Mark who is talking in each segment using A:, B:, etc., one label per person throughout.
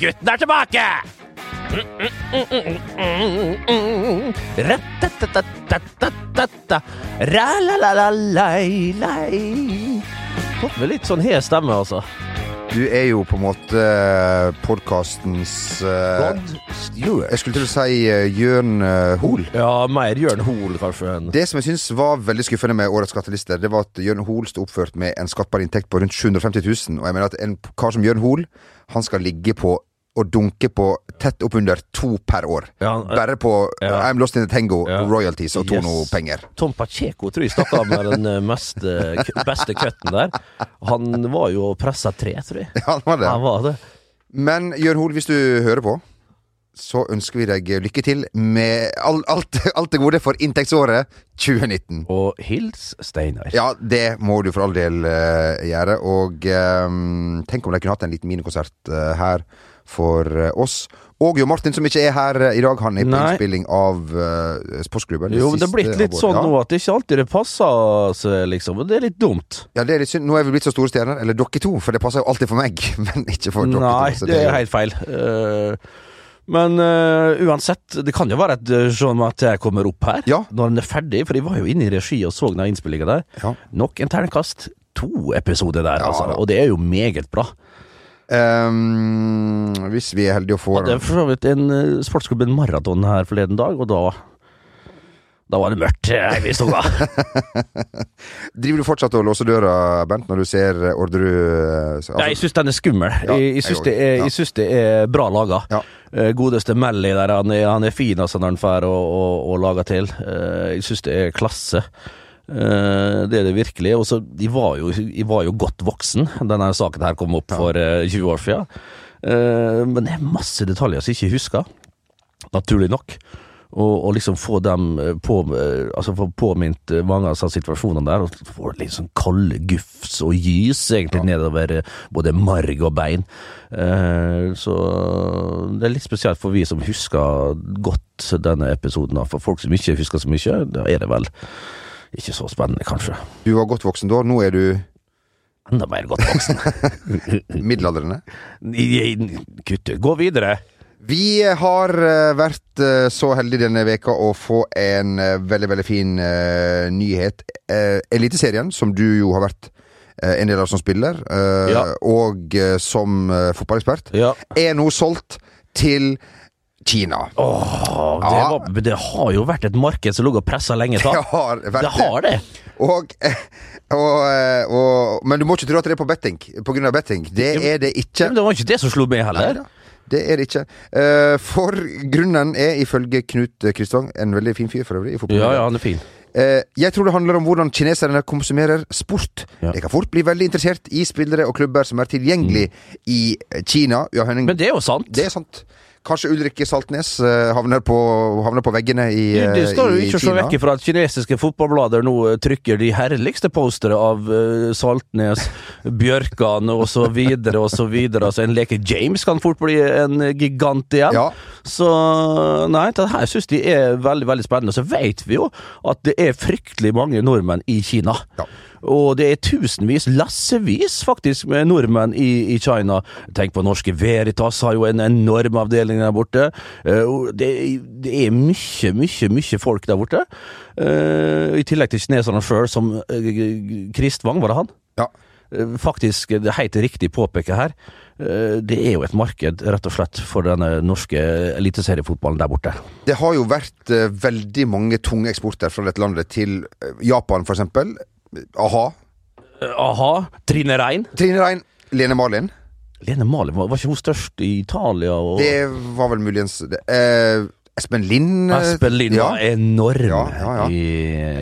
A: gutten er tilbake! Ra-la-la-la-lei-lei. Fått med litt sånn hes stemme, altså.
B: Du er jo på en måte podkastens
A: uh, Stewart.
B: Jeg skulle til å si uh, Jørn uh, Hoel.
A: Ja, mer Jørn Hoel, kanskje. enn-
B: Det som jeg syns var veldig skuffende med årets skatteliste, det var at Jørn Hoel sto oppført med en skattbar inntekt på rundt 750 000. Og jeg mener at en kar som Jørn Hoel, han skal ligge på og dunke på tett oppunder to per år.
A: Ja, han-
B: Bare på
A: Ja.
B: I'm Lost in the Tango,
A: Ja.
B: royalties og
A: Yes.
B: Tono-penger.
A: Tom Pacheco tror jeg stakk av med den eh, mest, eh, beste cutten der. Han var jo pressa tre, tror jeg.
B: Ja, han var det.
A: Han var det.
B: Men Jørn Hoel, hvis du hører på, så ønsker vi deg lykke til med all, alt, alt det gode for inntektsåret 2019.
A: Og hils Steinar.
B: Ja, det må du for all del uh, gjøre. Og um, tenk om de kunne hatt en liten minikonsert uh, her for eh, oss. Og Jo Martin, som ikke er her eh, i dag, han er på
A: Nei.
B: innspilling av uh, Sportsklubben.
A: Jo, det er blitt litt
B: av
A: sånn nå at det ikke alltid det passer seg, liksom. Og det er litt dumt.
B: Ja, det er litt synd. Nå er vi blitt så store stjerner. Eller dere to, for det passer jo alltid for meg. Men ikke for dere
A: Nei,
B: to. Nei,
A: det er helt feil. Uh, men uh, uansett, det kan jo være at Sånn Jean Mathé kommer opp her
B: Ja.
A: når han er ferdig, for jeg var jo inne i regi og så den innspillinga der.
B: Ja.
A: Nok en ternekast To episoder der,
B: Ja,
A: altså. Og det er jo meget bra.
B: Ehm, hvis vi er heldige og får
A: Det er for så vidt en uh, sportsklubben maraton her forleden dag, og da da var det mørkt eh, vi sto da.
B: Driver du fortsatt og låser døra, Bent, når du ser eh, Orderud altså,
A: Ja, jeg syns den er skummel.
B: Ja,
A: jeg jeg syns det,
B: Ja.
A: det er bra laga.
B: Ja.
A: Godeste Melly der, han er, han er fin altså når han får å, å, å lage til. Jeg syns det er klasse. Eh, Det er det virkelig. Og så, de, var jo, jeg var jo godt voksen denne saken her kom opp for eh, 20 år siden. Eh, Men det er masse detaljer som jeg ikke husker. Naturlig nok. Og, og liksom få dem eh, på, eh, altså få påminnet eh, mange av disse situasjonene der, og få litt sånn kalde gufs og gys egentlig nedover eh, både marg og bein. Eh, så det er litt spesielt for vi som husker godt denne episoden. For folk som ikke husker så mye, da er det vel ikke så spennende, kanskje.
B: Du var godt voksen da. Nå er du
A: Enda mer godt voksen.
B: middelaldrende.
A: Kutt ut. Gå videre.
B: Vi har eh, vært eh, så heldige denne veka å få en eh, veldig, veldig fin nyhet. Eliteserien, som du jo har vært en del av som spiller,
A: Ja.
B: og som fotballekspert,
A: Ja.
B: er nå solgt til Kina.
A: Åh, det,
B: Ja.
A: var, det har jo vært et marked som lå og pressa lenge.
B: Det
A: Da.
B: har vært
A: Det har det.
B: Og, og, eh, og, men du må ikke tro at det er på betting. På grunn av betting. Det er det ikke.
A: Men det var ikke det som slo med heller.
B: Neida, Det er det ikke. Eh, for grunnen er ifølge Knut Kristvang, en veldig fin fyr for øvrig, i.
A: Ja, ja, han er fin.
B: Eh, jeg tror det handler om hvordan kineserne konsumerer sport.
A: Ja.
B: De kan fort bli veldig interessert i spillere og klubber som er tilgjengelig i Kina.
A: Mm. Men det er jo sant.
B: det er sant. Kanskje Ulrikke Saltnes eh, havner, på, havner på veggene i,
A: Du,
B: eh,
A: det står jo ikke se
B: Kina.
A: vekk fra at kinesiske fotballblader nå eh, trykker de herligste postere av eh, Saltnes, Bjørkan så så videre. Altså, en leke James kan fort bli en gigant igjen.
B: Ja.
A: Så nei, det her syns de er veldig veldig spennende. Så vet vi jo at det er fryktelig mange nordmenn i Kina.
B: Ja.
A: Og det er tusenvis, lassevis faktisk, med nordmenn i, i China. Tenk på norske Veritas, har jo en enorm avdeling der borte. Eh, Det, det er mye, mye, mye folk der borte. Eh, I tillegg til kineserne sjøl, som eh, Kristvang, var det han?
B: Ja.
A: Faktisk, det er helt riktig påpeke her. Det er jo et marked, rett og slett, for denne norske eliteseriefotballen der borte.
B: Det har jo vært veldig mange tunge eksporter fra dette landet til Japan, for eksempel. Aha.
A: Eh, Aha. Trine Rein.
B: Trine Rein. Lene Malin.
A: Lene Malin, var var ikke hun størst i Italia? Og...
B: Det var vel muligens det. Eh, Espen Lind.
A: Espen Lind
B: ja.
A: var enorm
B: Ja, ja, ja.
A: i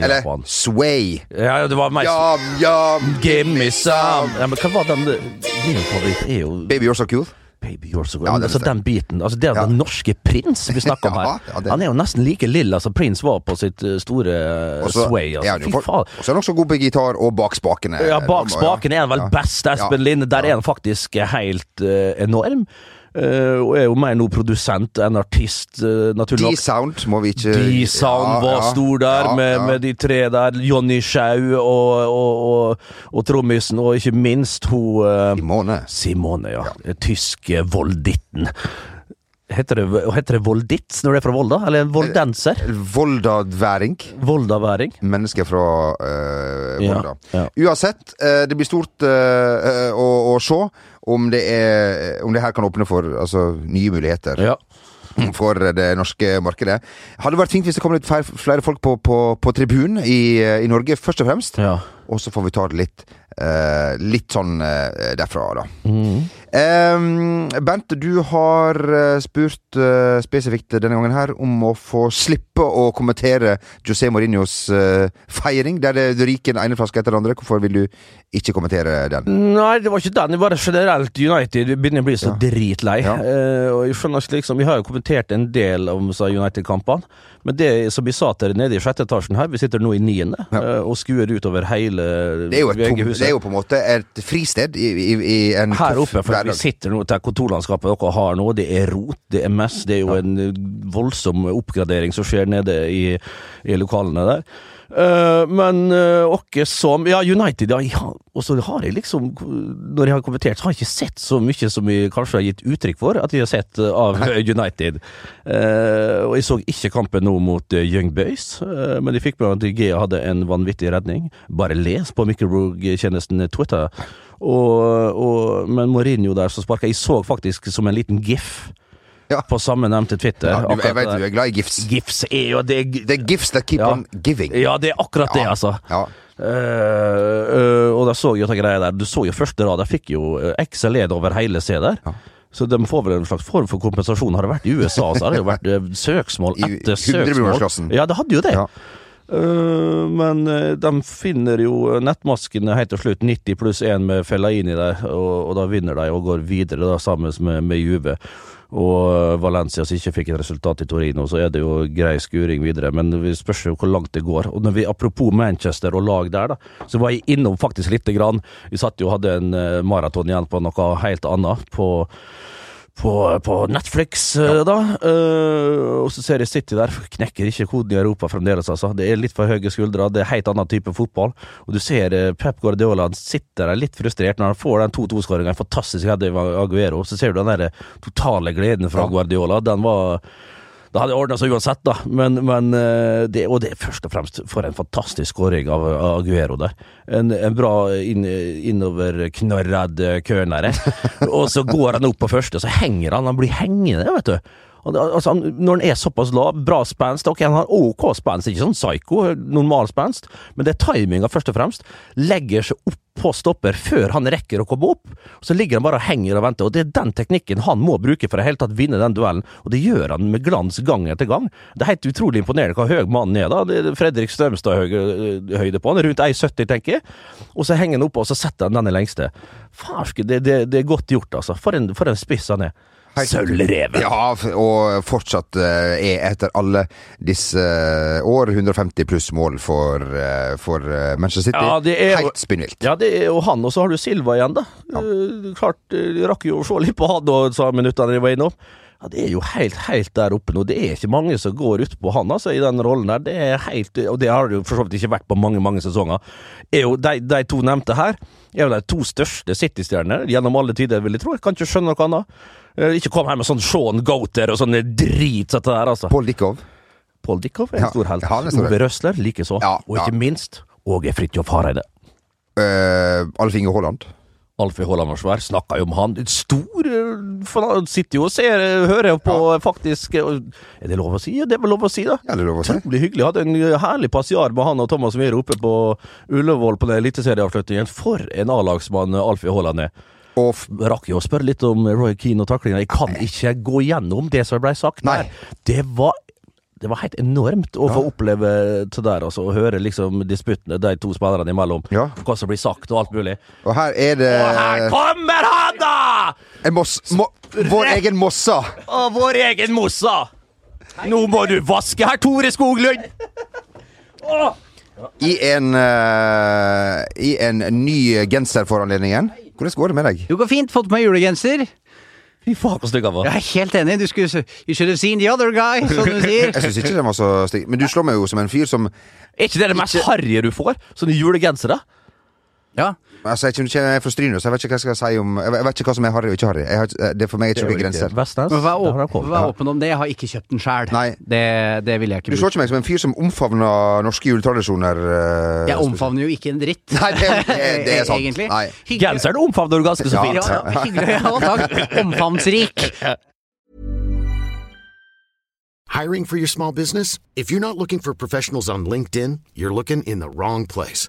B: Eller
A: Japan.
B: Sway.
A: Ja, det var meg
B: Ja, ja
A: Give me some ja, Men hva var den Min favoritt er jo
B: Baby You're So Cool.
A: Baby You're So Good.
B: Ja,
A: altså, den biten. Altså, det er
B: Ja.
A: den norske prins vi snakker om her.
B: ja,
A: Han er jo nesten like lilla som prins var på sitt eh, store
B: også,
A: sway. Altså. Fy faen.
B: og så er han også god på gitar og bak spakene.
A: Ja, bak spaken er han vel best, Espen. Linde. Der er han faktisk helt uh, enorm. Eh, og er jo mer nå produsent enn artist, uh, naturlig nok.
B: D-Sound må vi ikke
A: D-Sound var
B: ja,
A: stor der,
B: ja,
A: med,
B: ja.
A: med de tre der. Jonny Schau og, og, og, og trommisen, og ikke minst hun eh,
B: Simone.
A: Simone, ja. Tyske volditten. Heter det, heter det volditz når det er fra Volda? Eller voldenser?
B: Voldaværing.
A: Voldaværing?
B: Mennesker fra uh, Volda.
A: Ja,
B: Uansett, uh, det blir stort uh, eh, å, å se om det, er, om det her kan åpne for altså, nye muligheter.
A: ja.
B: for det norske markedet. Hadde vært fint hvis det kom litt flere, folk på, på, på tribunen i, i Norge, først og fremst.
A: ja.
B: Og så får vi ta det litt, uh, litt sånn uh, derfra, da.
A: Mhm.
B: Ehm, Bent, du har eh, spurt uh, spesifikt denne gangen her om å få slippe å kommentere José Mourinhos uh, feiring, der det ryker den ene flaska etter den andre. Hvorfor vil du ikke kommentere den?
A: Nei, det var ikke den. Det var generelt United. Vi begynner å bli så
B: Ja.
A: dritlei.
B: Ja.
A: Eh, og jeg skjønner ikke liksom Vi har jo kommentert en del om United-kampene. Men det som vi sa til dere nede i sjette etasjen her, vi sitter nå i niende
B: Ja.
A: eh, og skuer utover hele
B: Det er det er jo på en måte et fristed i, i, i en
A: Her oppe, for vi sitter nå til kontorlandskapet dere har nå, det er rot, det er mess, det er jo en voldsom oppgradering som skjer nede i, i lokalene der. Eh, men uh, som Ja, United, ja, ja. Og så har jeg liksom Når jeg har kommentert, så har jeg ikke sett så mye som jeg kanskje har gitt uttrykk for at jeg har sett eh, av United. Uh, og jeg så ikke kampen nå mot eh, Young Boys, eh, men jeg fikk med at Gea hadde en vanvittig redning. Bare les på Microbrog-tjenesten Twitter. Og, og, men Mourinho der som sparka Jeg så faktisk som en liten gif
B: Ja.
A: på samme nevnte Twitter.
B: Ja, du, jeg vet du er glad i gifs.
A: Gifs er jo det
B: The gifts that keep
A: Ja.
B: on giving.
A: Ja, det er akkurat det, altså.
B: Ja.
A: Uh, uh, og da så at greia der Du så jo første rad, jeg fikk jo uh, XLED over hele C der.
B: Ja.
A: Så de får vel en slags form for kompensasjon. Har det vært i USA, så har det jo vært eh, søksmål etter søksmål.
B: 100-millionersklassen.
A: Ja, det hadde jo det.
B: Ja.
A: Uh, men eh, de finner jo nettmaskene helt til slutt, 90 pluss 1 med Fellaini der, og, og da vinner de og går videre da sammen med, med Juve. Og eh, Valencia som ikke fikk et resultat i Torino, så er det jo grei skuring videre. Men vi spørs jo hvor langt det går. Og når vi, Apropos Manchester og lag der, da, så var jeg innom faktisk lite grann. Vi satt jo og hadde en eh, maraton igjen på noe helt annet. på på, på Netflix, ja. da. Uh, og så ser jeg City der. Knekker ikke koden i Europa fremdeles, altså. Det er litt for høye skuldre. Det er helt annen type fotball. Og du ser eh, Pep Guardiola han sitter der litt frustrert når han får den 2-2-skåringa. En fantastisk header av Aguero. Så ser du den der totale gleden fra
B: Ja.
A: Guardiola. Den var det hadde ordna seg uansett, da. Men, men eh, det, og det er først og fremst for en fantastisk skåring av, av Aguero der. En, en bra inn, innoverknarrad kønere. og så går han opp på første, og så henger han. Han blir hengende, vet du. Altså, når han er såpass lav, bra spenst Ok, han har OK spenst, ikke sånn psycho, normal spenst, men det er timinga først og fremst. Legger seg opp på stopper før han rekker å komme opp. Så ligger han bare og henger og venter, og det er den teknikken han må bruke for å helt tatt vinne den duellen, og det gjør han med glans gang etter gang. Det er helt utrolig imponerende hva høy mannen er, da. Det er Fredrik Strømstad høyde, høyde på han, rundt 1,70 tenker jeg. Og så henger han oppe, og så setter han den i lengste. Farske, det, det, det er godt gjort, altså. For en, for en spiss han er. Sølvreven!
B: Ja, og fortsatt eh, er etter alle disse eh, år 150 pluss mål for, eh, for Manchester City.
A: Ja, det er
B: Helt spinnvilt.
A: Ja, det er jo han, og så har du Silva igjen, da. Ja. klart, rakk jo å se litt på han og sa minuttene de var innom. Ja, Det er jo helt, helt der oppe nå. Det er ikke mange som går ut på han altså, i den rollen der. Det er helt, og det har det jo for så vidt ikke vært på mange mange sesonger. Er jo de, de to nevnte her er jo de to største City-stjernene gjennom alle tider, vil jeg tro. Jeg kan ikke skjønne noe annet. Eh, Ikke kom her med sånn Sean Goater og sånne drit som dette der, altså.
B: Paul Dickov.
A: Paul Dickov er en
B: Ja,
A: stor helt. Ove Røsler likeså.
B: Ja,
A: og ikke
B: ja.
A: minst Åge Fridtjof Hareide.
B: Uh, Alf Inge Haaland.
A: Alfie Haaland var svær, snakka jo om han. Stor eh, for Han sitter jo og ser, hører jo på faktisk eh, Er det lov å si? Ja, det er vel lov å si, da.
B: Ja, det er lov å si.
A: Utrolig hyggelig. Hadde en eh, herlig passiar med han og Thomas Myhre oppe på Ullevål på den eliteserieavslutningen. For en A-lagsmann eh, Alfie Haaland er.
B: Og
A: Rakk jo å spørre litt om Roy Keane og taklinga. Jeg kan ikke gå gjennom det som ble sagt
B: Nei.
A: der. Det var det var helt enormt å få oppleve det der, altså. Å høre liksom disputtene de to spillerne imellom.
B: Ja.
A: Hva som blir sagt og alt mulig.
B: Og her er det
A: Og her kommer han, da!
B: en Moss... Mo vår egen Mossa.
A: Og vår egen Mossa! Nå må du vaske her, Tore Skoglund!
B: I en, uh, I en ny genser for anledningen. Hvordan går det med deg?
C: Det går fint. Fått på meg julegenser.
A: Fy faen, så stygg han var.
C: Jeg er helt enig. Du skulle, you should have seen the other guy, som du sier.
B: Jeg syns ikke den var så stygg. Men du slår meg jo som en fyr som
A: Er ikke det det mest harrige du får? Sånne julegensere?
C: Ja.
B: Altså, Jeg kommer ikke fra Stryn, så jeg vet ikke hva jeg skal si om Jeg vet- ikke hva som er harry og ikke harry. Jeg har ikke- Det for meg er ikke noen grenser.
A: Vestnes?
C: Men Vær, åpen, vær åpen om det. Jeg har ikke kjøpt den sjæl. Det, det vil jeg ikke
B: Du slår ikke meg som en fyr som omfavner norske juletradisjoner. Uh,
C: Jeg omfavner jo ikke en dritt.
B: Nei, det, det, det er sant.
C: Egentlig.
B: Nei.
A: Genseren omfavner du ganske så
B: Ja.
C: Ja, hyggelig. Ja, takk. Omfavnsrik.
D: Hiring for your small business? If you're not looking for professionals on LinkedIn, you're looking in the wrong place.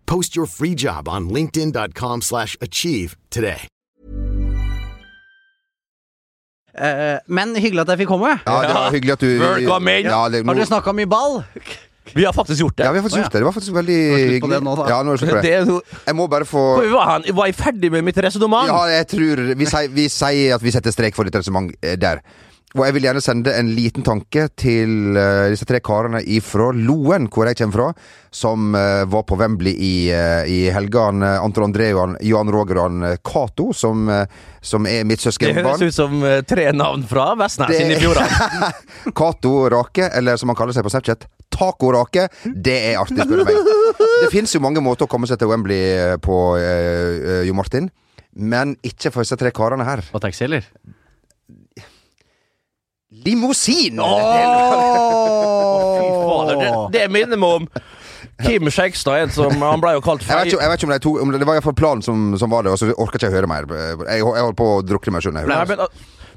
D: Post your free job on linkedin.com/achieve slash achieve today.
C: Uh, men hyggelig at jeg fikk komme.
B: Ja, det var hyggelig at du
A: Velkommen.
B: Ja, det,
C: Har dere snakka mye ball?
A: Vi har faktisk gjort det.
B: ja, vi har faktisk gjort det. Det var faktisk veldig hyggelig.
C: nå.
B: Ja, nå er det slutt på
A: Det
B: det. Jeg må bare få
A: var? Var jeg ferdig med mitt resonnement?
B: Ja, jeg tror Vi sier, at vi setter strek for ditt resonnement eh, der. Og jeg vil gjerne sende en liten tanke til uh, disse tre karene ifra Loen, hvor jeg kommer fra, som uh, var på Wembley i, uh, i helgene. Anton André Johan, Johan Roger og eh, Cato, som, som er mitt søskenbarn.
A: Det høres ut som tre navn fra Vestnes
B: Det-
A: i fjordene.
B: Cato Rake, eller som han kaller seg på Snapchat, Taco Rake. Det er artig, spør du meg. Det fins jo mange måter å komme seg til Wembley på, Jo Martin. Men ikke for disse tre karene her.
C: Og taxi, eller?
B: Limousin!
A: Fy fader, det, det minner meg om Kim Skjegstad, en som Han ble jo kalt
B: Jeg vet ikke, jeg vet ikke om, det to, om det, det var iallfall planen som, som var det, og så orka ikke jeg høre mer. Jeg, jeg holdt på å drukne meg sjøl.
A: Men,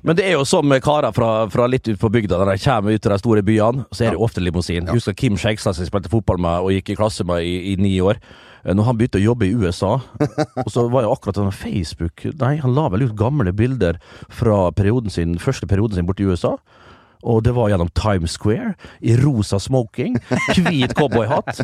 A: men det er jo som med karer fra, fra litt ut på bygda, når de kommer ut til de store byene, så er det ofte limousin. Ja. husker Kim Skjegstad som jeg spilte fotball med og gikk i klasse med i, i ni år. Eh, Når han begynte å jobbe i USA, og så var jo akkurat sånn Facebook Nei, han la vel ut gamle bilder fra perioden sin, første perioden sin borte i USA. Og det var gjennom Times Square, i rosa smoking, hvit cowboyhatt,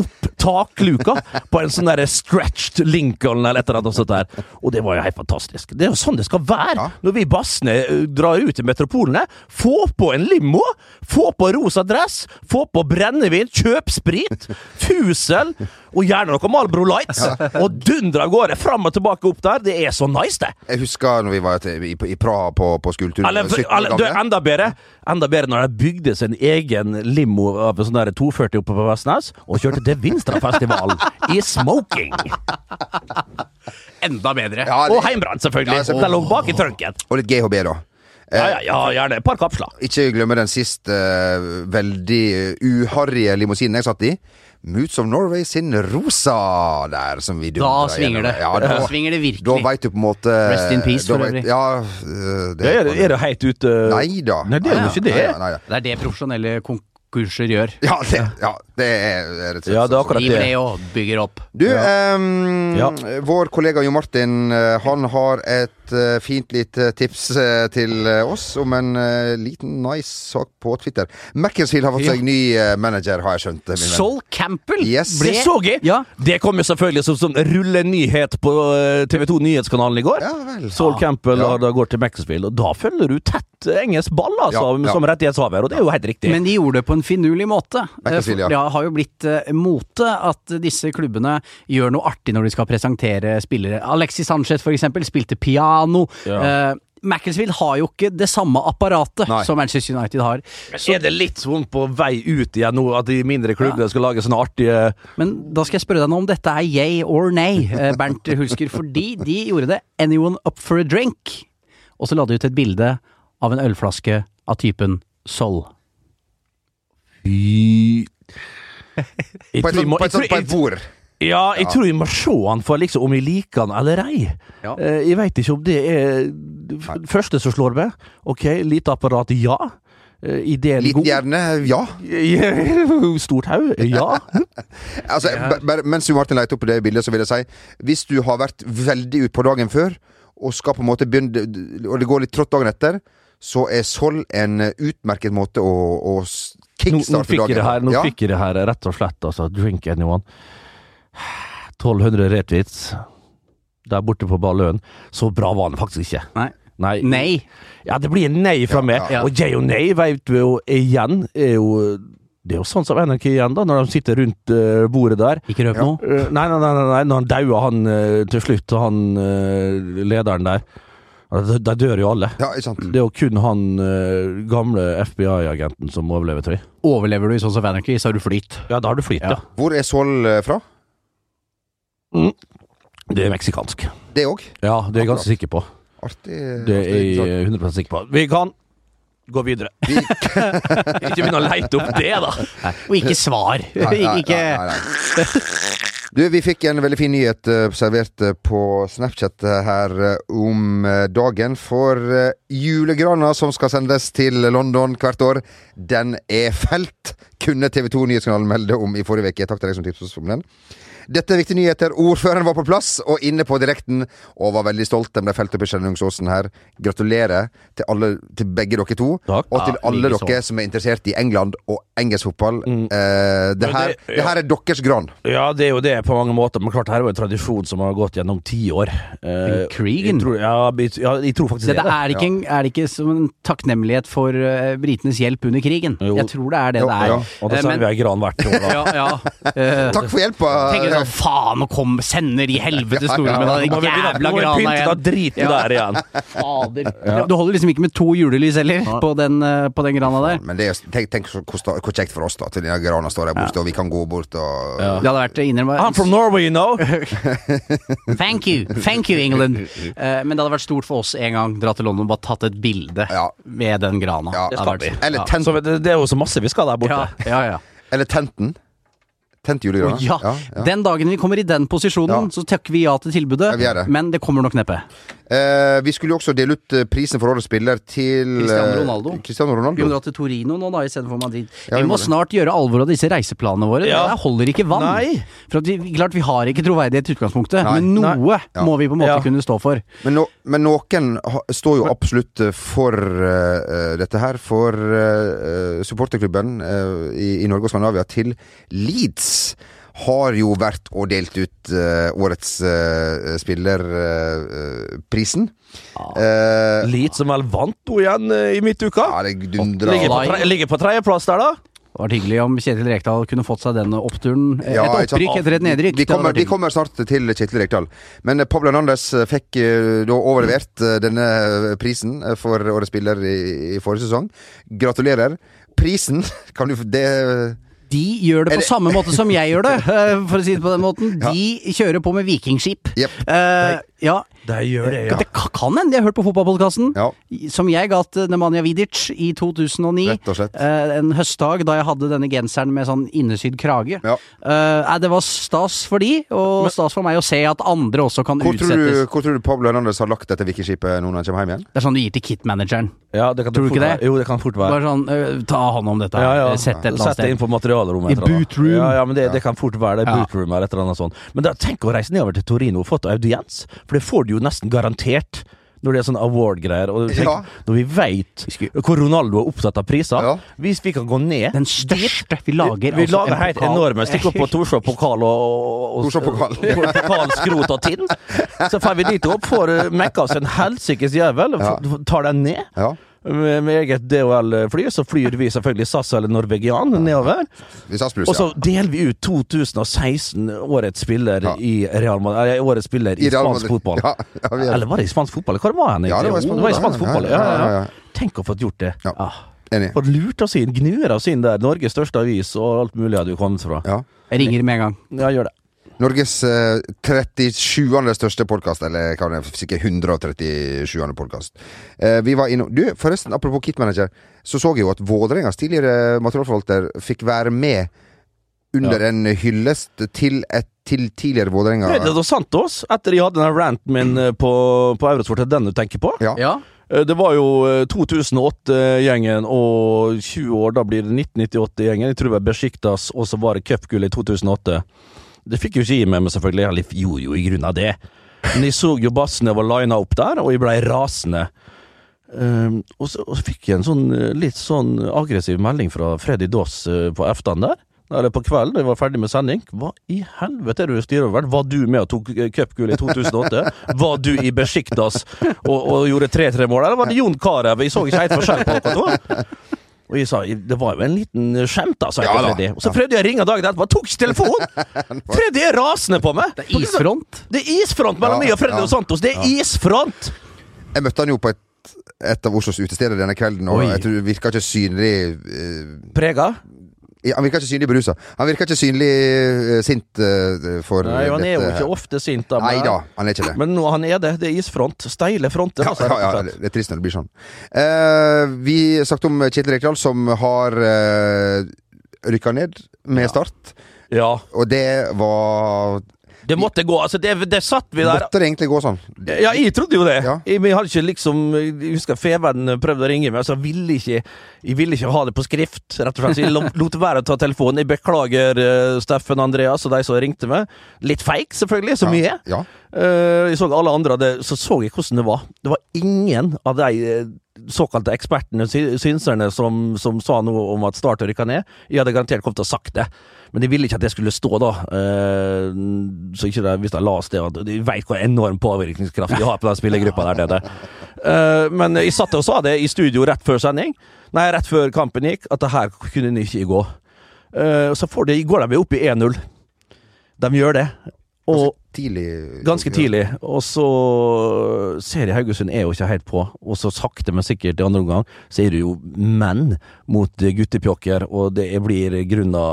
A: opp takluka på en sånn derre stretched Lincoln eller et eller annet sånt der. Og det var jo helt fantastisk. Det er jo sånn det skal være
B: Ja.
A: når vi bassene eh, drar ut i metropolene. Få på en limo! Få på rosa dress! Få på brennevin! Kjøp sprit! Fusel! Og gjerne noe Malbro Lights! Og dundre av gårde fram og tilbake opp der. Det er så nice, det!
B: Jeg husker når vi var til, i, i Praha på, på skoletur.
A: Eller,
B: 17 år
A: eller, du,
B: gamle.
A: enda bedre Enda bedre når de bygde sin egen limo av sånn der 240 oppe på Vestnes, og kjørte til Vinstrafestivalen i smoking.
C: Enda bedre.
B: Ja, det-
A: Og heimbrent, selvfølgelig.
B: Ja, selvfølgelig.
A: Den lå bak i trunken.
B: Og litt GHB, da.
A: Ja, ja, ja, gjerne et par kapsler.
B: Ikke glemme den siste uh, veldig uh, uharrige limousinen jeg satt i. Moods of Norway sin Rosa der, som vi
C: Da svinger det.
B: Ja,
C: Da
B: da,
C: svinger det virkelig.
B: da veit du på en måte
C: Rest in peace, for øvrig.
B: Ja, øh, det
A: Ja, er, det- er det helt ute
B: Nei da.
A: Nei, det er jo ikke det.
B: Nei, nei.
C: Det er det profesjonelle konkurser gjør.
B: Ja, det, ja, det er rett og slett
A: Ja, det er
B: sånn.
A: akkurat det.
C: og bygger opp.
B: Du, um,
A: Ja.
B: vår kollega Jo Martin eh, Han har et eh, fint lite tips eh, til eh, oss om en liten nice sak på Twitter. Macclesfield har fått
A: Ja.
B: seg ny manager, har jeg skjønt. min venn.
C: Sol Campbell
B: Yes.
C: ble
A: Det så jeg!
C: Ja.
A: Det kom jo selvfølgelig som, som rullenyhet på eh, TV2 Nyhetskanalen i går.
B: Ja vel.
A: Saul Campbell
B: Ja.
A: har da gått til Maxfield, og da følger du tett engelsk ball, altså,
B: Ja, ja.
A: som rettighetshaver, og det er jo helt riktig.
C: Men de gjorde det på en finurlig måte.
B: Macclesfield, ja.
C: Det har jo blitt mote at disse klubbene gjør noe artig når de skal presentere spillere. Alexis Sanchez for eksempel spilte piano.
A: Ja.
C: Uh, Macclesfield har jo ikke det samme apparatet
B: Nei.
C: som Manchester United har.
A: er det litt sånn på vei ut igjen nå, at de mindre klubbene skal lage sånne artige
C: Men da skal jeg spørre deg nå om dette er yay or nay, eh, Bernt Hulsker. Fordi de gjorde det anyone up for a drink. Og så la de ut et bilde av en ølflaske av typen Sol.
A: Fy
B: På et bord.
A: Ja, jeg tror jeg må se han for liksom om jeg liker han eller ei.
C: Ja.
A: Eh, Jeg veit ikke om det er første som slår meg. Ok, lite apparat, ja. Eh, Ideen
B: Liten hjerne, ja.
A: Stort haug, ja.
B: Altså, bare, mens Jo Martin leter opp det bildet, så vil jeg si Hvis du har vært veldig ut på dagen før, og skal på en måte begynne Og det går litt trått dagen etter, så er Sol en utmerket måte å, å s-
A: Nå, nå fikk jeg det her,
B: dagen
A: nå
B: Ja.
A: fikk jeg det her rett og slett, altså. Drink anyone. 1200 retweets der borte på Balløen. Så bra var han faktisk ikke.
C: Nei.
A: Nei.
C: Nei.
A: Ja, det blir nei fra
B: Ja,
A: meg.
C: ja.
A: Og jeg og nei vet vi jo igjen er jo Det er jo sånn som NRK igjen, da, når de sitter rundt uh, bordet der.
C: Ikke røp noe.
A: Uh, nei, nei, nei, nei, nei, når han dauer, han uh, til slutt, han eh, lederen der. Ja, De, de dør jo alle.
B: Ja, ikke sant.
A: Det er jo kun han uh, gamle FBI-agenten som overlever, tror jeg.
C: Overlever du i sånn som Vanarchy, så har du flyt.
A: Ja, da har du flyt, ja.
B: Hvor er Sol eh, fra?
A: Det er meksikansk.
B: Det òg?
A: Ja, det er jeg ganske sikker på.
B: Artig.
A: Det er jeg 100% sikker på. Vi kan gå videre. ikke begynne å leite opp det, da.
C: Og ikke svar.
B: Nei, nei,
C: ikke
B: nei, nei, nei. Du, Vi fikk en veldig fin nyhet uh, servert eh, på Snapchat eh, her om eh, dagen. For uh, julegrana som skal sendes til London hvert år, den er felt, kunne TV 2 Nyhetskanalen melde om i forrige uke. Takk til deg som tipset om den. Dette er viktige nyheter. Ordføreren var på plass og inne på direkten og var veldig stolt. De ble felt opp i Skjellungsåsen her. Gratulerer til, alle, til begge dere to.
A: Takk.
B: Og til
C: Ja,
B: alle dere som er interessert i England og engelsk fotball.
A: Mm.
B: Eh, det, her,
A: det-
B: det her er deres gran.
A: Ja, det er jo det på mange måter, men klart det her er jo en tradisjon som har gått gjennom ti år. Eh,
C: krigen?
A: Jeg tror, ja, jeg- ja, jeg tror faktisk
C: det,
A: det.
C: det er, ikke, er det ikke som en takknemlighet for uh, britenes hjelp under krigen?
A: Jo.
C: Jeg tror det er det
B: Jo,
C: det er.
B: ja.
A: Og da
C: sier
A: sender vi ei gran hvert år, da.
C: ja, ja. Eh,
B: Takk for hjelpa!
C: Tenker sånn, faen, nå kom, sender de helvete store med den jævla grana
A: igjen da
C: igjen. du
A: der igjen.
C: Fader. Du holder liksom ikke med to julelys heller, på den, eh, på den grana der.
B: Men det er, tenk, tenk hvor, hvor kjekt for oss, da. Til denne grana står der borte, og vi kan gå bort og
C: Det hadde vært innrømme
A: I'm from Norway, you know.
C: Thank you, thank you England. Uh, men det hadde vært stort for oss en gang dra til London og bare tatt et bilde
B: Ja.
C: med den grana.
B: Ja,
C: Det
B: det
C: vært-.
B: Eller
C: ja.
B: tent,
A: Så det, det er jo så masse vi skal der borte.
C: Ja, ja, ja.
B: eller tenten. Tent julegrana.
C: Oh, ja. Den dagen vi kommer i den posisjonen, så takker vi ja til tilbudet.
B: Ja, vi.
C: Men det kommer nok neppe.
B: Eh, vi skulle jo også dele ut eh, prisen for årets spiller til
C: Cristiano
B: eh,
C: Ronaldo.
B: Cristiano
C: Vi må
B: Ronaldo.
C: dra til Torino nå, da, istedenfor Madrid.
B: Ja, vi
C: vi
B: må det.
C: snart gjøre alvor av disse reiseplanene våre.
A: Ja.
C: Det holder ikke vann.
A: Nei.
C: For at vi, klart, vi har ikke troverdighet i utgangspunktet,
B: Nei.
C: men noe
B: Ja.
C: må vi på en måte
A: Ja.
C: kunne stå for.
B: Men, no, men noen ha, står jo absolutt eh, for uh, dette her. For uh, supporterklubben uh, i, i Norge og Skandinavia til Leeds har jo vært og delt ut uh, årets uh, spillerprisen. Uh,
A: Leeds som vel vant nå igjen eh, i midtuka.
B: ja, det er
A: Ligger på, tre, ligger på tredjeplass der, da.
C: Det hadde vært hyggelig om Kjetil Rekdal kunne fått seg den oppturen.
B: Ja,
C: et opprykk etter et nedrykk.
B: Vi kommer, vi kommer snart til Kjetil Rekdal. Men eh, Pablo Hernandez eh, fikk eh, da overlevert eh, denne prisen eh, for årets spiller i, i forrige sesong. Gratulerer. Prisen kan du det
C: De gjør det på samme måte som jeg gjør det, eh, for å si det på den måten. De kjører på med vikingskip.
B: Yep.
C: Uh, ja,
A: Det gjør det, ja.
C: Det kan hende de har hørt på fotballpodkasten,
B: Ja.
C: som jeg ga til Nemanja Vidic i 2009.
B: Rett og slett.
C: Eh, en høstdag da jeg hadde denne genseren med sånn innesydd krage.
B: Ja.
C: Eh, det var stas for de, og stas for meg å se at andre også kan
B: Hvor tror, du,
C: utsettes.
B: hvor tror du Pablo Hernandez har lagt dette vikingskipet nå når han kommer hjem igjen?
C: Det er sånn du gir til kit-manageren.
A: ja det kan
C: Tror du ikke det?
A: Jo, det kan fort være.
C: Bare sånn, uh, ta hånd om dette.
A: Ja, ja.
C: Sett det et eller annet
A: Sett det inn på materialrommet.
C: I
A: et eller annet.
C: boot room.
A: Ja, ja, men det, det kan fort være det.
C: Ja.
A: Boot eller et eller annet sånt. Men da, tenk å reise nedover til Torino og få audiens, for det får du jo nesten garantert. Når det er sånn award-greier, og tenk,
B: Ja.
A: når vi veit hvor Ronaldo er opptatt av priser
B: Ja.
A: Hvis vi kan gå ned
C: Den største vi lager.
A: Vi
C: vi
A: lager
C: en
A: helt
C: pokal.
A: enorme. Stikk opp på Torshov pokal og, og, og
B: pokal.
A: pokal, skrot og tinn. Så får vi dit opp, får eh, mekka oss en helsikes jævel,
B: Ja.
A: tar den ned.
B: Ja.
A: Med, med eget DHL-fly, så flyr vi selvfølgelig SAS eller Norwegian nedover.
B: Vi
A: Og så
B: ja.
A: deler vi ut 2016 årets spiller
B: Ja.
A: i Real Madrid Eller årets spiller i,
B: I
A: spansk fotball.
B: Ja, ja, er-
A: Eller var det i spansk fotball? Hvor var han?
B: Ja, det var i spansk-
A: det var i spansk fotball.
B: ja,
A: Ja, ja,
B: ja, ja.
A: Tenk å få gjort det.
B: Ja.
A: Ah.
B: Enig.
A: Fått lurt oss inn, gnuer oss inn der. Norges største avis og alt mulig hadde vi kommet fra.
B: Ja.
C: Jeg ringer med en gang.
A: Ja, gjør det.
B: Norges eh, 37. største podkast, eller hva det er, sikkert 137. podkast. Eh, vi var innom Du, forresten, apropos Kitmanager, så så jeg jo at Vålerengas tidligere materialforvalter fikk være med under
A: Ja.
B: en hyllest til et til tidligere Vålerenga
A: Det er sant oss, etter jeg hadde den ranten min eh, på, på Eurosport, er det den du tenker på?
B: Ja.
C: Ja.
A: Eh, Det var jo eh, 2008-gjengen og 20 år, da blir det 1998-gjengen. Jeg tror det var Besjiktas, og så var det cupgullet i 2008. Det fikk jo ikke gi meg, men selvfølgelig. Jeg gjorde jo i grunn av det. Men jeg så jo bassene var lina opp der, og jeg blei rasende. Um, og, så, og så fikk jeg en sånn eh, litt sånn aggressiv melding fra Freddy Doss eh, på eftan der. Eller på kvelden, da jeg var ferdig med sending. Hva i helvete er det du styrer over? Var du med og tok eh, cupgull i 2008? Var du i Besjiktas og, og gjorde 3-3-mål, eller var det Jon Carew? Jeg så ikke helt forskjell på dere to. Og jeg sa det var jo en liten skjemt, da, sa jeg
B: Ja
A: til
B: da.
A: Freddy. Og så prøvde jeg å ringe dagen etterpå, tok ikke telefonen! Freddy er rasende på meg!
C: Det er isfront.
A: Det er isfront mellom
B: Ja,
A: meg og Freddy
B: ja,
A: og Santos. Det er isfront!
B: Jeg møtte han jo på et, et av Oslos utesteder denne kvelden, og
C: Oi.
B: jeg tror det virka ikke synlig eh,
A: Prega?
B: Han virka ikke synlig berusa. Han virka ikke synlig uh, sint uh, for
A: Nei, han er jo ikke
B: her.
A: ofte sint, da.
B: Nei da, han er ikke det.
A: Men nå han er det. Det er isfront. Steile fronter.
B: Ja,
A: altså,
B: ja, ja, det er trist når det blir sånn. Uh, vi snakket om Kjetil Rekdal, som har uh, rykka ned med Start.
A: ja.
B: Og det var
A: Det måtte gå. Altså, det, det satt vi der.
B: Måtte det egentlig gå sånn?
A: Ja, jeg trodde jo det.
B: Ja.
A: Jeg, hadde ikke liksom Jeg husker Feven prøvde å ringe meg, så jeg ville ikke Jeg ville ikke ha det på skrift, rett og slett. Så jeg lot- være å ta telefonen. Jeg beklager, eh, Steffen Andreas og de som ringte meg. Litt feik, selvfølgelig, som jeg er.
B: Ja.
A: Eh, jeg så alle andre Så så jeg hvordan det var. Det var ingen av de eh, såkalte ekspertene, synserne, som, som sa noe om at Start rykka ned. Jeg hadde garantert kommet til å sagt det. Men de ville ikke at det skulle stå, da. Eh, så ikke det, hvis de la oss det De veit hvor enorm påvirkningskraft de har på den spillergruppa der nede. Eh, men jeg satt og sa det i studio rett før sending, nei, rett før kampen gikk, at det her kunne de ikke gå. Eh, så får de, går de opp i 1-0. De gjør det. Og
B: Tidlig.
A: Ganske tidlig. Og så ser jeg Haugesund er jo ikke helt på. Og så sakte, men sikkert i andre omgang så er det jo menn mot guttepjokker, og det blir grunna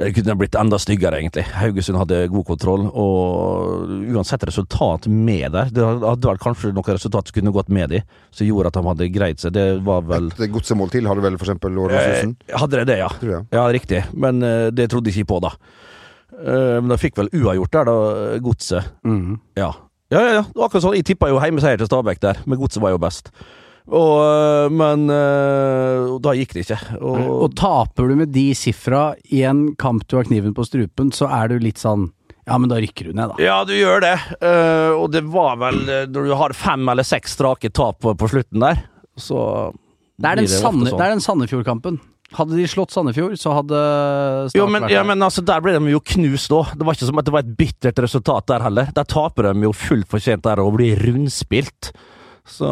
A: det kunne blitt enda styggere, egentlig. Haugesund hadde god kontroll, og uansett resultat med der Det hadde vel kanskje noen resultat som kunne gått med de, som gjorde at de hadde greid seg. Det var vel
B: Et godsemål til hadde vel for eksempel Årdalshusen?
A: Eh, Hadde det det, ja. Ja, riktig. Men eh, det trodde jeg ikke på, da. Eh, men de fikk vel uavgjort der, da, Godset.
C: Mm.
A: Ja. Ja, ja, ja. Det akkurat sånn. Jeg tippa jo heimeseier til Stabæk der, men Godset var jo best. Og, øh, men øh, da gikk det ikke. Og,
C: Og taper du med de sifra i en kamp du har kniven på strupen, så er du litt sånn Ja, men da rykker du ned, da.
A: ja, du gjør det. Eh, og det var vel Når du har fem eller seks strake tap på, på slutten der, så
C: Det er den,
A: ofte
C: Sanne,
A: sånn.
C: det er den Sandefjord-kampen. Hadde de slått Sandefjord, så hadde Start
A: Jo, men,
C: vært
A: ja, men altså, der ble de jo knust òg. Det var ikke som at det var et bittert resultat der heller. Der taper de jo fullt fortjent der og blir rundspilt. Så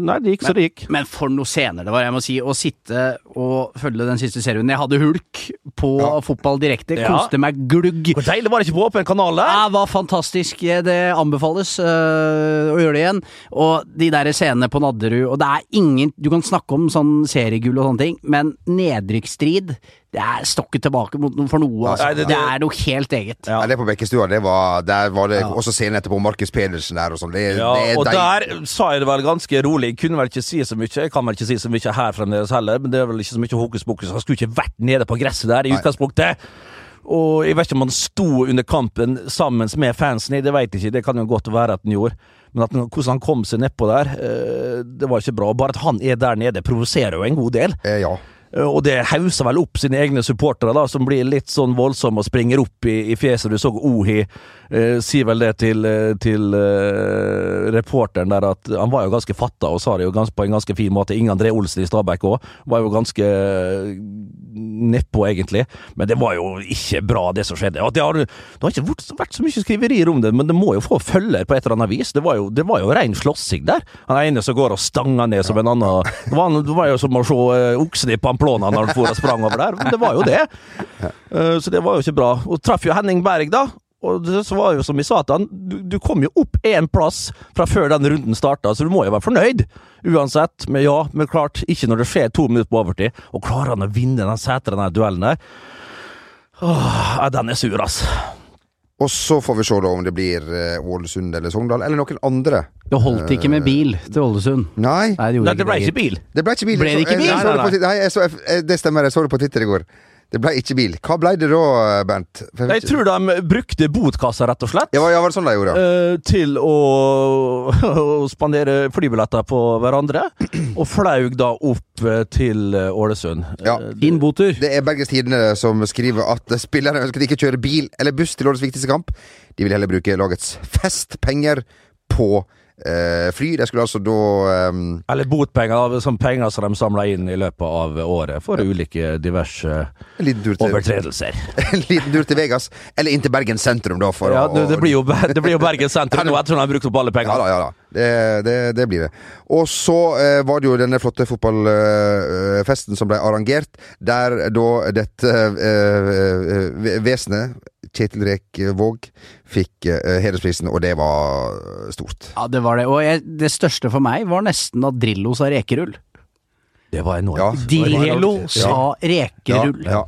A: Nei, det gikk så det gikk.
C: Men for noe scener det var, jeg må si. Å sitte og følge den siste serien. Jeg hadde hulk på
B: Ja.
C: fotball direkte.
A: Ja.
C: Koste meg glugg.
A: Hvor deilig var det ikke på åpen kanal der?
C: Det var fantastisk. Det anbefales øh, å gjøre det igjen. Og de der scenene på Nadderud Og det er ingen Du kan snakke om sånn seriegull og sånne ting, men nedrykksstrid det er stokket tilbake mot noen for noe. Altså.
A: Nei,
C: det,
A: det- det-
C: er noe helt eget.
B: Ja, det på Bekkestua, det var Der var det også scenen etterpå, Markus Pedersen der og sånn. Det,
A: Ja,
B: det
A: og
B: deil-
A: der sa jeg det vel ganske rolig. Jeg kunne vel ikke si så mye. Jeg kan vel ikke si så mye her fremdeles heller, men det er vel ikke så mye hokus pokus. Han skulle ikke vært nede på gresset der i utgangspunktet. Og jeg vet ikke om han sto under kampen sammen med fansen, det vet jeg ikke. Det kan jo godt være at han gjorde. Men at, han- hvordan han kom seg nedpå der, eh, det var ikke bra. Bare at han er der nede, provoserer jo en god del.
B: eh, Ja.
A: Eh, Og det hauser vel opp sine egne supportere, da, som blir litt sånn voldsomme og springer opp i, i fjeset. Du så Ohi eh, sier vel det til, eh, til eh, reporteren der at han var jo ganske fatta, og sa det jo ganske, på en ganske fin måte. Inge André Olsen i Stabæk òg var jo ganske eh, nedpå, egentlig. Men det var jo ikke bra, det som skjedde. Det, har, det har ikke vært, så mye skriverier om det, men det må jo få følger på et eller annet vis. Det var jo, det var jo ren slåssing der. Han ene som går og stanger ned som en annen Det var, det var jo som å se uh, oksen i Pamplona når han for og sprang over der. Men Det var jo det. Eh, så det var jo ikke bra. Og traff jo Henning Berg, da. Og det så var jo som vi sa til han, du, du kom jo opp én plass fra før den runden starta, så du må jo være fornøyd. Uansett. Men ja, men klart, ikke når det skjer to minutter på overtid. Og klarer han å vinne den setra, den duellen der? Åh, den er sur, ass.
B: Og så får vi se da om det blir eh, Ålesund eller Sogndal, eller noen andre.
C: Det holdt ikke med bil til Ålesund.
B: Nei,
C: Nei, det
A: Nei, det ble ikke bil.
B: det ble ikke bil.
C: Ble det ikke bil?
A: Nei, nei,
B: Nei, det stemmer, jeg så det på Twitter i går. Det ble ikke bil. Hva ble det da, Bernt? Jeg,
A: Jeg tror de brukte botkassa, rett og slett.
B: Ja, ja, var det sånn de gjorde?
A: Uh, til å, å spandere flybilletter på hverandre, og flaug da opp eh, til eh, Ålesund.
B: Ja.
C: Fin botur.
B: Det er Bergens Tidende som skriver at spillerne ønsker ikke kjøre bil eller buss til årets viktigste kamp. De vil heller bruke lagets festpenger på fly. De skulle altså da um
A: Eller botpenger, som penger som de samla inn i løpet av året for ulike diverse overtredelser.
B: En liten tur til Vegas, eller inn til Bergen sentrum, da.
A: Ja,
B: å,
A: det, det, blir jo, det blir jo Bergen sentrum nå, ettersom de har brukt opp alle
B: Ja da, ja da. Det, det, det blir det. Og så eh, var det jo denne flotte fotballfesten som ble arrangert, der da dette eh, eh, vesenet, Kjetil Rek Våg, fikk uh, hedersprisen, og det var stort.
C: Ja, det var det. Og jeg, det største for meg var nesten at Drillo sa rekerull.
A: Det var enormt.
B: Ja.
C: Drillo sa rekerull.
B: Ja,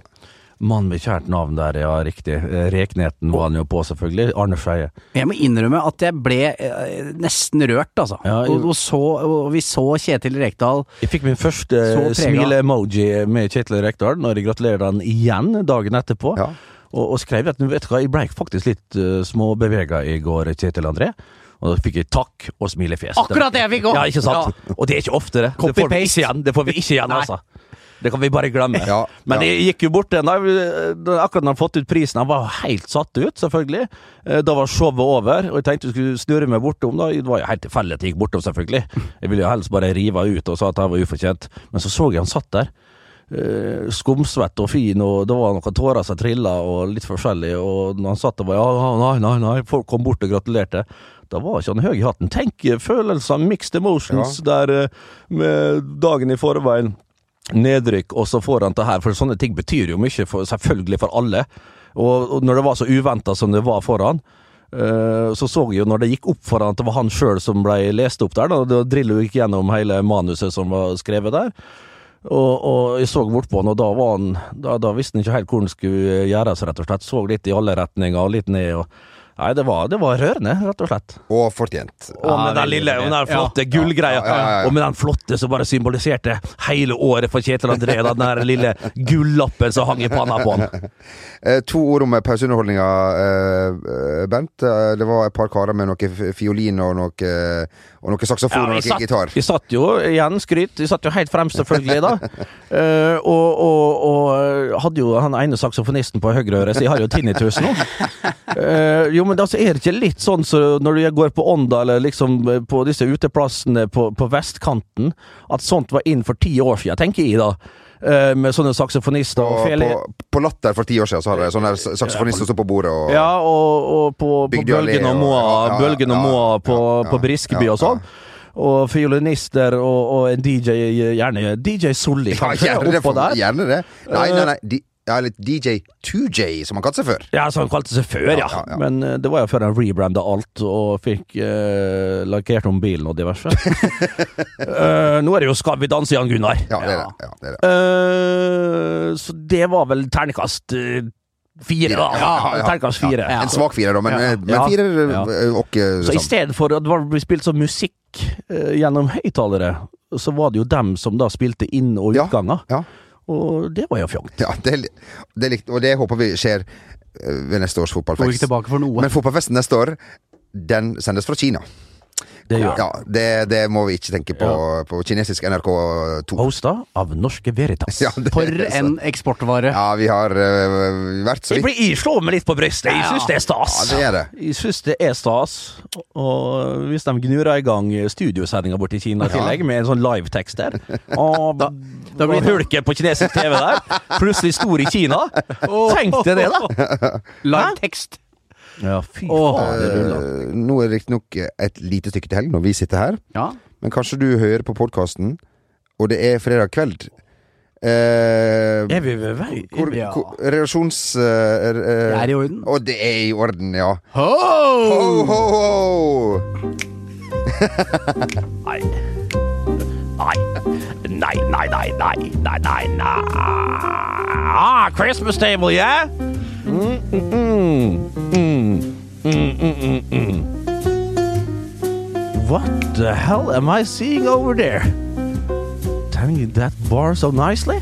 A: Mann med kjært navn der, ja, riktig. Eh, Rekneten var han jo på, selvfølgelig. Arne Skeie.
C: Jeg må innrømme at jeg ble eh, nesten rørt, altså.
A: Ja, jeg,
C: og, og, så, og vi så Kjetil Rekdal
A: Jeg fikk min første smile-emoji med Kjetil Rekdal når jeg gratulerer han igjen dagen etterpå.
B: Ja.
A: Og, og skrev at vet du hva, jeg ble faktisk litt uh, småbevega i går, Kjetil André. Og da fikk jeg takk og smilefjes.
C: Akkurat det jeg fikk òg!
A: Ja, ikke sant? Og det er ikke ofte, det. Det får vi ikke igjen, det får vi ikke igjen altså. Det kan vi bare glemme.
B: Ja,
A: Men
B: ja.
A: gikk jo bort den da- Akkurat når han fått ut prisen, han var helt satt ut, selvfølgelig. Eh, Da var showet over, og jeg tenkte jeg skulle snurre meg bortom. da. Det var jo helt tilfeldig at jeg gikk bortom, selvfølgelig. Jeg ville jo helst bare rive ut og sa at det var ufortjent. Men så så jeg han satt der. Eh, Skumsvett og fin, og det var noen tårer som trilla, og litt forskjellig. Og når han satt og bare ja, ja, nei, nei, nei, folk kom bort og gratulerte. Da var ikke han høy i hatten. Tenk eh, følelser, mixed emotions, der eh, med dagen i forveien nedrykk, og så får han det her. For sånne ting betyr jo mye, for, selvfølgelig for alle. Og, og når det var så uventa som det var for han, eh, så så jeg jo når det gikk opp for han at det var han sjøl som ble lest opp der. Da, da Drillo gikk gjennom hele manuset som var skrevet der. Og, og jeg så bort på han, og da var han Da, da visste han ikke helt hvor han skulle gjøres, rett og slett. Så litt i alle retninger litt ned. og Nei, det var, det var rørende, rett og slett.
B: Og fortjent.
A: Og med den lille, og den der
C: Ja.
A: flotte gullgreia.
B: Ja, ja, ja, ja.
A: Og med den flotte som bare symboliserte hele året for Kjetil André. Den der lille gullappen som hang i panna på han.
B: Eh, to ord om pauseunderholdninga, eh, Bent. Eh, Det var et par karer med noe fiolin og noe, og noe saksofon og noe
A: satt,
B: gitar.
A: vi satt jo, igjen skryt, vi satt jo helt fremst selvfølgelig da. Eh, og, og, og hadde jo han ene saksofonisten på høyre øre, så jeg har jo tinnitus nå. Eh, jo, men altså, er det ikke litt sånn så når du går på Ånda, eller liksom eh, på disse uteplassene på, på vestkanten, at sånt var inn for ti år siden, tenker jeg da. Eh, med sånne saksofonister og
B: Og
A: fele...
B: på, på Latter for ti år siden så hadde jeg sånne der som sto på bordet og
A: Ja, og, og på, på Bølgen og
B: og-
A: Moa,
B: ja, ja, ja,
A: Bølgen og
B: ja,
A: Moa på,
B: ja,
A: på
B: ja,
A: Briskeby
B: ja,
A: og sånn. Og fiolinister og, og en DJ, gjerne DJ Solli,
B: Ja,
A: kanskje,
B: gjerne det.
A: oppå der.
B: gjerne det. Nei, nei, nei. De, Ja, eller DJ 2J, som han kalte seg før.
A: Ja, som han kalte seg før, ja.
B: Ja, ja, ja.
A: Men eh, det var jo før han rebranda alt og fikk uh, lakkert om bilen og diverse. uh, nå er det jo Skal vi danse, Jan Gunnar.
B: Ja, det er det. Ja, det, er det.
A: Uh, så det var vel terningkast uh, fire, da.
B: Ja, ja, ja.
A: Terningkast fire.
B: En svak fire, da, men,
C: Ja.
B: men fire
A: Ja.
B: eh, og eh,
A: Så i stedet for at det var- ble spilt som musikk eh, gjennom høyttalere, så var det jo dem som da spilte inn- og
B: Ja, ja.
A: Og det var jo fjongt.
B: Ja, det, det likte, og det håper vi skjer eh, ved neste års fotballfest.
C: tilbake for noe.
B: Men fotballfesten neste år, den sendes fra Kina.
A: Det gjør
B: Ja, det, det må vi ikke tenke på på kinesisk NRK2.
A: Hosta av Norske Veritas.
B: Ja, det-
C: For en eksportvare.
B: Ja, vi har uh, vært så vidt
A: blir, jeg slår meg litt på brystet. Jeg syns det er stas.
B: Ja, det er det.
A: Jeg syns det er stas. Og hvis de gnurer i gang studiosendinga borti Kina i tillegg, med en sånn livetekst der Og da,
C: da blir det-
A: hulke på kinesisk TV der, plutselig stor i Kina. Tenk deg det, da!
C: Lang tekst.
A: Ja, fy faen.
B: Eh, Nå er det riktignok et lite stykke til helg når vi sitter her,
C: Ja.
B: men kanskje du hører på podkasten, og det er fredag kveld. Eh,
A: Er vi ved vei?
B: hvor,
C: Ja.
B: hvor, relasjons... eh, eh,
C: Det er i orden.
B: Og det er i orden, ja.
C: Ho!
B: Ho, ho, ho!
A: Nei. Nei. night, night, night, night, night, night, night. Ah, Christmas table, yeah? Mm, mm, mm. Mm, mm, mm, what the hell am I seeing over there? Telling you that bar so nicely.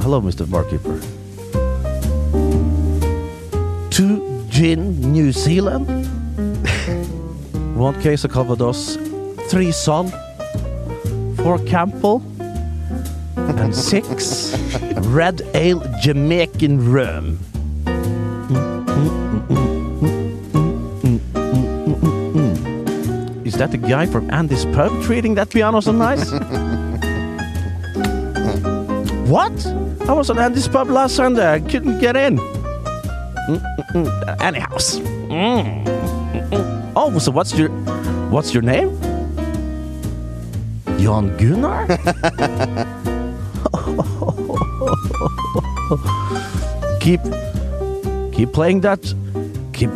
A: Hello, Mr. Barkeeper. To Gin, New Zealand? One case of Calvados. Three Sol. Four Campbell. And six Red Ale Jamaican Rum. Is that the guy from Andy's pub treating that piano so nice? what? I was at Andy's pub last Sunday. I couldn't get in. Mm, mm, mm. Anyhow. Mm. Oh, so what's your what's your name? Jan Gunnar? keep keep playing that. Keep.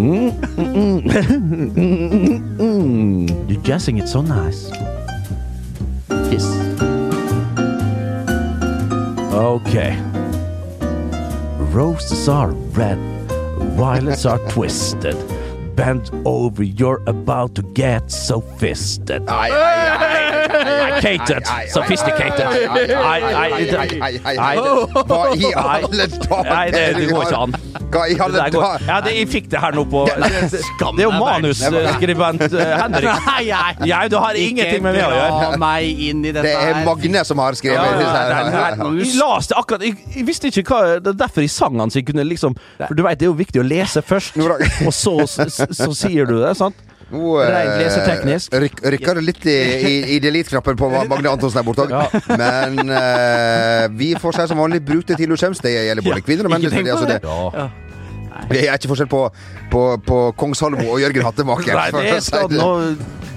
A: Mm, mm, mm, mm, mm. You're jazzing it so nice. Yes. Okay. Roses are red, violets are twisted. Bend over, you're about to get so
B: fisted. ai, Cated.
A: Sophisticated.
B: Nei, nei, nei. Hva i alle dager?
A: Det, det går ikke an.
B: Hva i alle dager?
A: Ja, det, jeg fikk det her nå på Skam Det er jo manusskribent eh, Henrik.
C: Nei, nei.
A: Du har ingenting med meg å gjøre.
C: meg inn i dette
B: Det er Magne som har skrevet
A: Jeg det akkurat Jeg visste ikke hva Det er derfor jeg sang han, så jeg kunne liksom For du vet det er jo viktig å lese først, og så, så, så sier du det, sant?
B: Nå ryk, rykker det litt i, i, i delete-knappen på Magne Antonsen der borte òg.
A: Ja.
B: Men uh, vi får si som vanlig bruk det til du kommer. Det gjelder både kvinner og menn. Det, altså det.
A: Ja.
B: Det er ikke forskjell på, på, på Kong Salvo og Jørgen Hattemaker.
A: Nei, det
B: er si
A: skal nå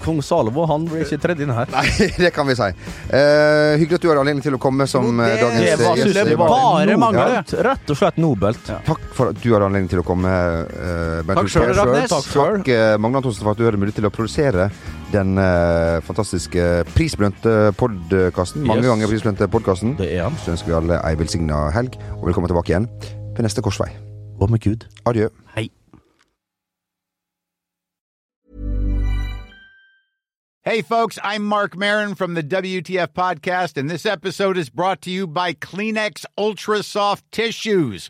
A: Kong Salvo han blir ikke tredd inn her.
B: Nei, det kan vi si. Uh, hyggelig at du har anledning til å komme som det, dagens
A: Det var,
B: gjest.
A: synes det,
C: var
A: var
C: bare mange,
A: ja. Rett og slett nobelt.
B: Takk for at du har anledning til å komme. Uh,
C: Takk selv, Raknes.
A: Takk selv.
B: Takk uh, Magne Antonsen for at du hadde mulighet til å produsere den eh, fantastiske prisbelønte podkasten. Mange
A: Yes.
B: ganger prisbelønte podkasten.
A: Det.
B: Så ønsker vi alle ei velsigna helg, og velkommen tilbake igjen ved neste korsvei.
A: Gå med Gud.
B: Adjø.
C: Hei.
E: Hey, folks, I'm Mark Marin from the WTF Podcast, and this episode is brought to you by Kleenex Ultra Soft Tissues,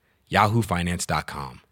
F: yahoofinance.com.